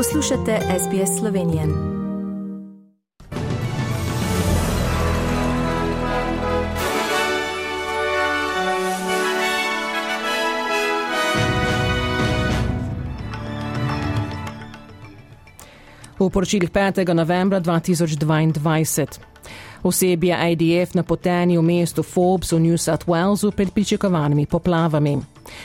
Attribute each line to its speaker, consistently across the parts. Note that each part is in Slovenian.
Speaker 1: Poslušate SBS Slovenije.
Speaker 2: V poročilih 5. novembra 2022. Osebje IDF napoteni v mestu Forbes v New South Walesu pred pričakovanimi poplavami.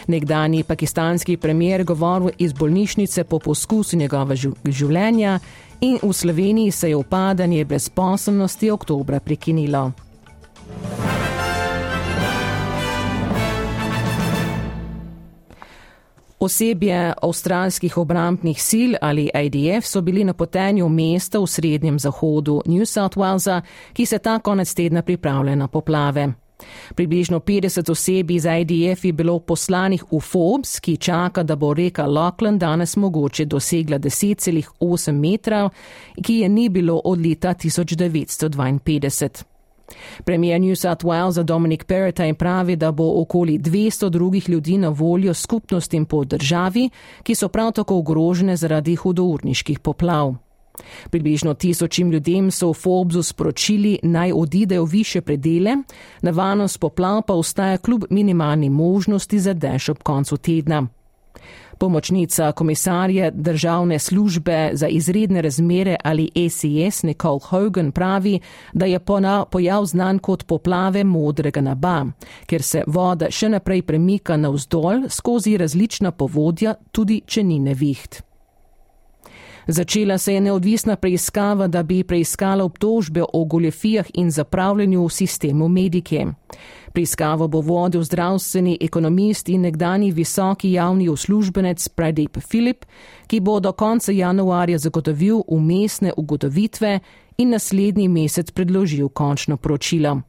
Speaker 2: Nekdani pakistanski premier govoril iz bolnišnice po poskusu njegova življenja in v Sloveniji se je upadanje brezposobnosti oktobra prekinilo. Osebje avstralskih obrambnih sil ali IDF so bili napoteni v mesto v srednjem zahodu New South Walesa, ki se ta konec tedna pripravlja na poplave. Približno 50 oseb iz IDF je bilo poslanih v Forbes, ki čaka, da bo reka Lockland danes mogoče dosegla 10,8 metrov, ki je ni bilo od leta 1952. Premijer New South Wales Dominic Perrottet pravi, da bo okoli 200 drugih ljudi na voljo skupnostim po državi, ki so prav tako ogrožene zaradi hudourniških poplav. Približno tisočim ljudem so v Forbesu sporočili naj odidejo više predele, nevarnost poplav pa ostaja kljub minimalni možnosti za dež ob koncu tedna. Pomočnica komisarja državne službe za izredne razmere ali ACS Nicole Hogan pravi, da je pojav znan kot poplave modrega neba, ker se voda še naprej premika navzdol skozi različna povodja, tudi če ni neviht. Začela se je neodvisna preiskava, da bi preiskala obtožbe o goljefijah in zapravljanju v sistemu medike. Preiskavo bo vodil zdravstveni ekonomist in nekdani visoki javni uslužbenec Pradip Filip, ki bo do konca januarja zagotovil umestne ugotovitve in naslednji mesec predložil končno poročilo.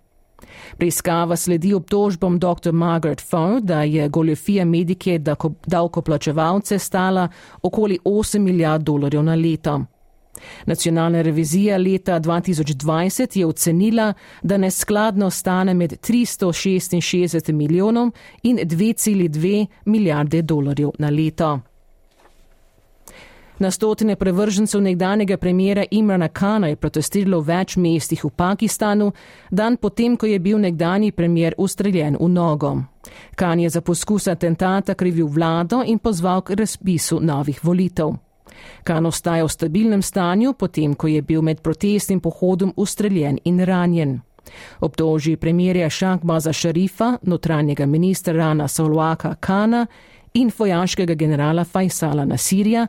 Speaker 2: Preiskava sledi obtožbom dr. Margaret Ford, da je goljofija medike davkoplačevalce stala okoli 8 milijard dolarjev na leto. Nacionalna revizija leta 2020 je ocenila, da neskladno stane med 366 milijonom in 2,2 milijarde dolarjev na leto. Na stotine prevržencev nekdanjega premjera Imrana Kana je protestiralo v več mestih v Pakistanu, dan potem, ko je bil nekdani premjer ustreljen v nogo. Kan je za poskus atentata krivil vlado in pozval k razpisu novih volitev. Kan ostaja v stabilnem stanju, potem, ko je bil med protestnim pohodom ustreljen in ranjen. Obtoži premjerja Šakbaza Šarifa, notranjega ministra Rana Solwaka Kana in vojaškega generala Faisala Nasirja,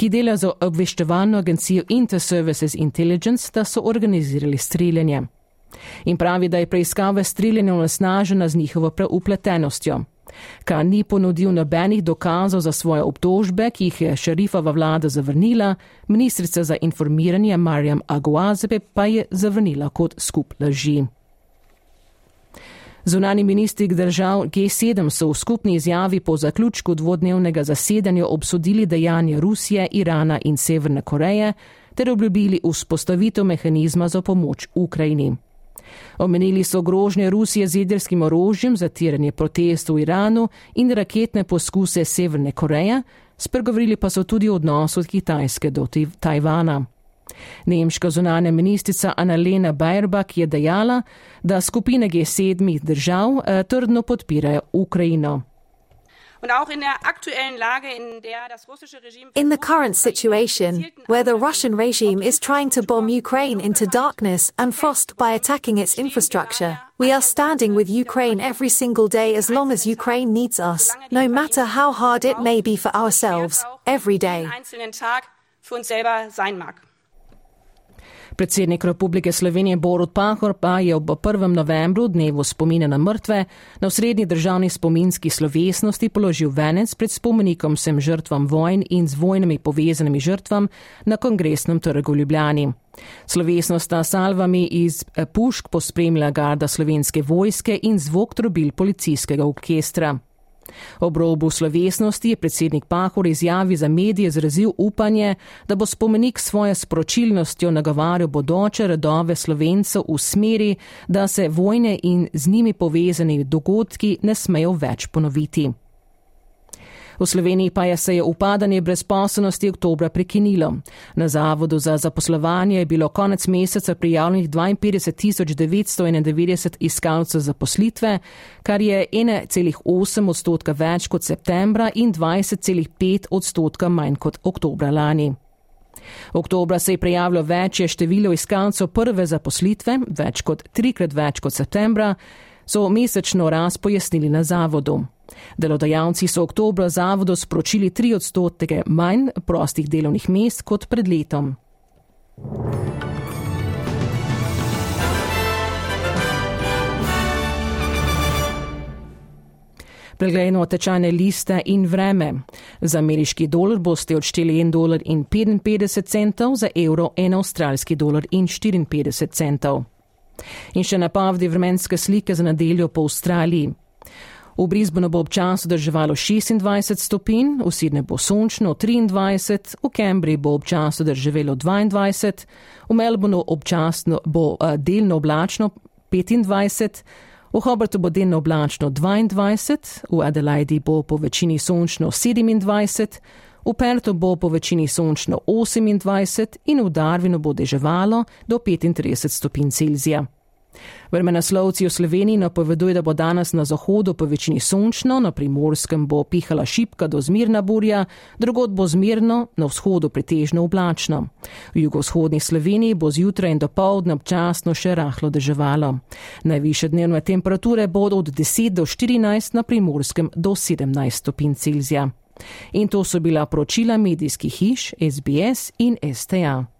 Speaker 2: ki dela za obveščevalno agencijo Interservices Intelligence, da so organizirali streljanje. In pravi, da je preiskava streljanja onesnažena z njihovo preupletenostjo. Kar ni ponudil nobenih dokazov za svoje obtožbe, ki jih je šerifova vlada zavrnila, ministrica za informiranje Marjam Aguazebe pa je zavrnila kot skup laži. Zunani ministri držav G7 so v skupni izjavi po zaključku dvodnevnega zasedanja obsodili dejanje Rusije, Irana in Severne Koreje ter obljubili vzpostavitev mehanizma za pomoč Ukrajini. Omenili so grožnje Rusije z jedrskim orožjem, zatiranje protestov v Iranu in raketne poskuse Severne Koreje, spregovorili pa so tudi o odnosu od Kitajske do Tajvana. Nemška zunanja ministrica Annalena Bayerbach je dejala, da skupine G7 držav eh, trdno podpirajo Ukrajino.
Speaker 3: In the current situation, where the Russian regime is trying to bomb Ukraine into darkness and frost by attacking its infrastructure, we are standing with Ukraine every single day as long as Ukraine needs us, no matter how hard it may be for ourselves, every day.
Speaker 2: Predsednik Republike Slovenije Borut Pahor pa je ob 1. novembru, dnevu spomine na mrtve, na srednji državni spominski slovesnosti položil venec pred spomenikom vsem žrtvam vojn in z vojnami povezanimi žrtvam na kongresnem trgu Ljubljani. Slovesnost sta salvami iz pušk pospremila garda slovenske vojske in zvok trobil policijskega orkestra. Ob robu slovesnosti je predsednik Pahor izjavi za medije izrazil upanje, da bo spomenik svojo sporočilnostjo nagovarjal bodoče redove slovencev v smeri, da se vojne in z njimi povezani dogodki ne smejo več ponoviti. V Sloveniji pa je se je upadanje brezposobnosti oktobra prekinilo. Na Zavodu za zaposlovanje je bilo konec meseca prijavljenih 52.991 iskalcev zaposlitve, kar je 1,8 odstotka več kot septembra in 20,5 odstotka manj kot oktobra lani. Oktobra se je prijavilo večje število iskalcev prve zaposlitve, več kot trikrat več kot septembra, so mesečno raz pojasnili na zavodu. Delodajalci so oktobra zavodu sporočili tri odstotke manj prostih delovnih mest kot pred letom. Pregledno tečajne liste in vreme. Za ameriški dolar boste odšteli 1 dolar in 55 centov, za evro 1 avstralski dolar in 54 centov. In še napovedi vremenske slike za nedeljo po Avstraliji. V Brisbonu bo občasno drževalo 26 stopinj, v Sydney bo sončno 23, v Cambridge bo občasno drževalo 22, v Melbournu občasno bo uh, delno oblačno 25, v Hobartu bo delno oblačno 22, v Adelaidi bo po večini sončno 27, v Pertu bo po večini sončno 28 in v Darwinu bo deževalo do 35 stopinj Celzija. Vremenaslovci v Sloveniji napoveduje, da bo danes na zahodu po večini sončno, na primorskem bo pihala šipka do zmirna burja, drugod bo zmirno, na vzhodu pretežno oblačno. V jugovzhodni Sloveniji bo zjutraj in do povdne občasno še rahlo deževalo. Najviše dnevne temperature bodo od 10 do 14, na primorskem do 17 stopinj Celzija. In to so bila poročila medijskih hiš SBS in STA.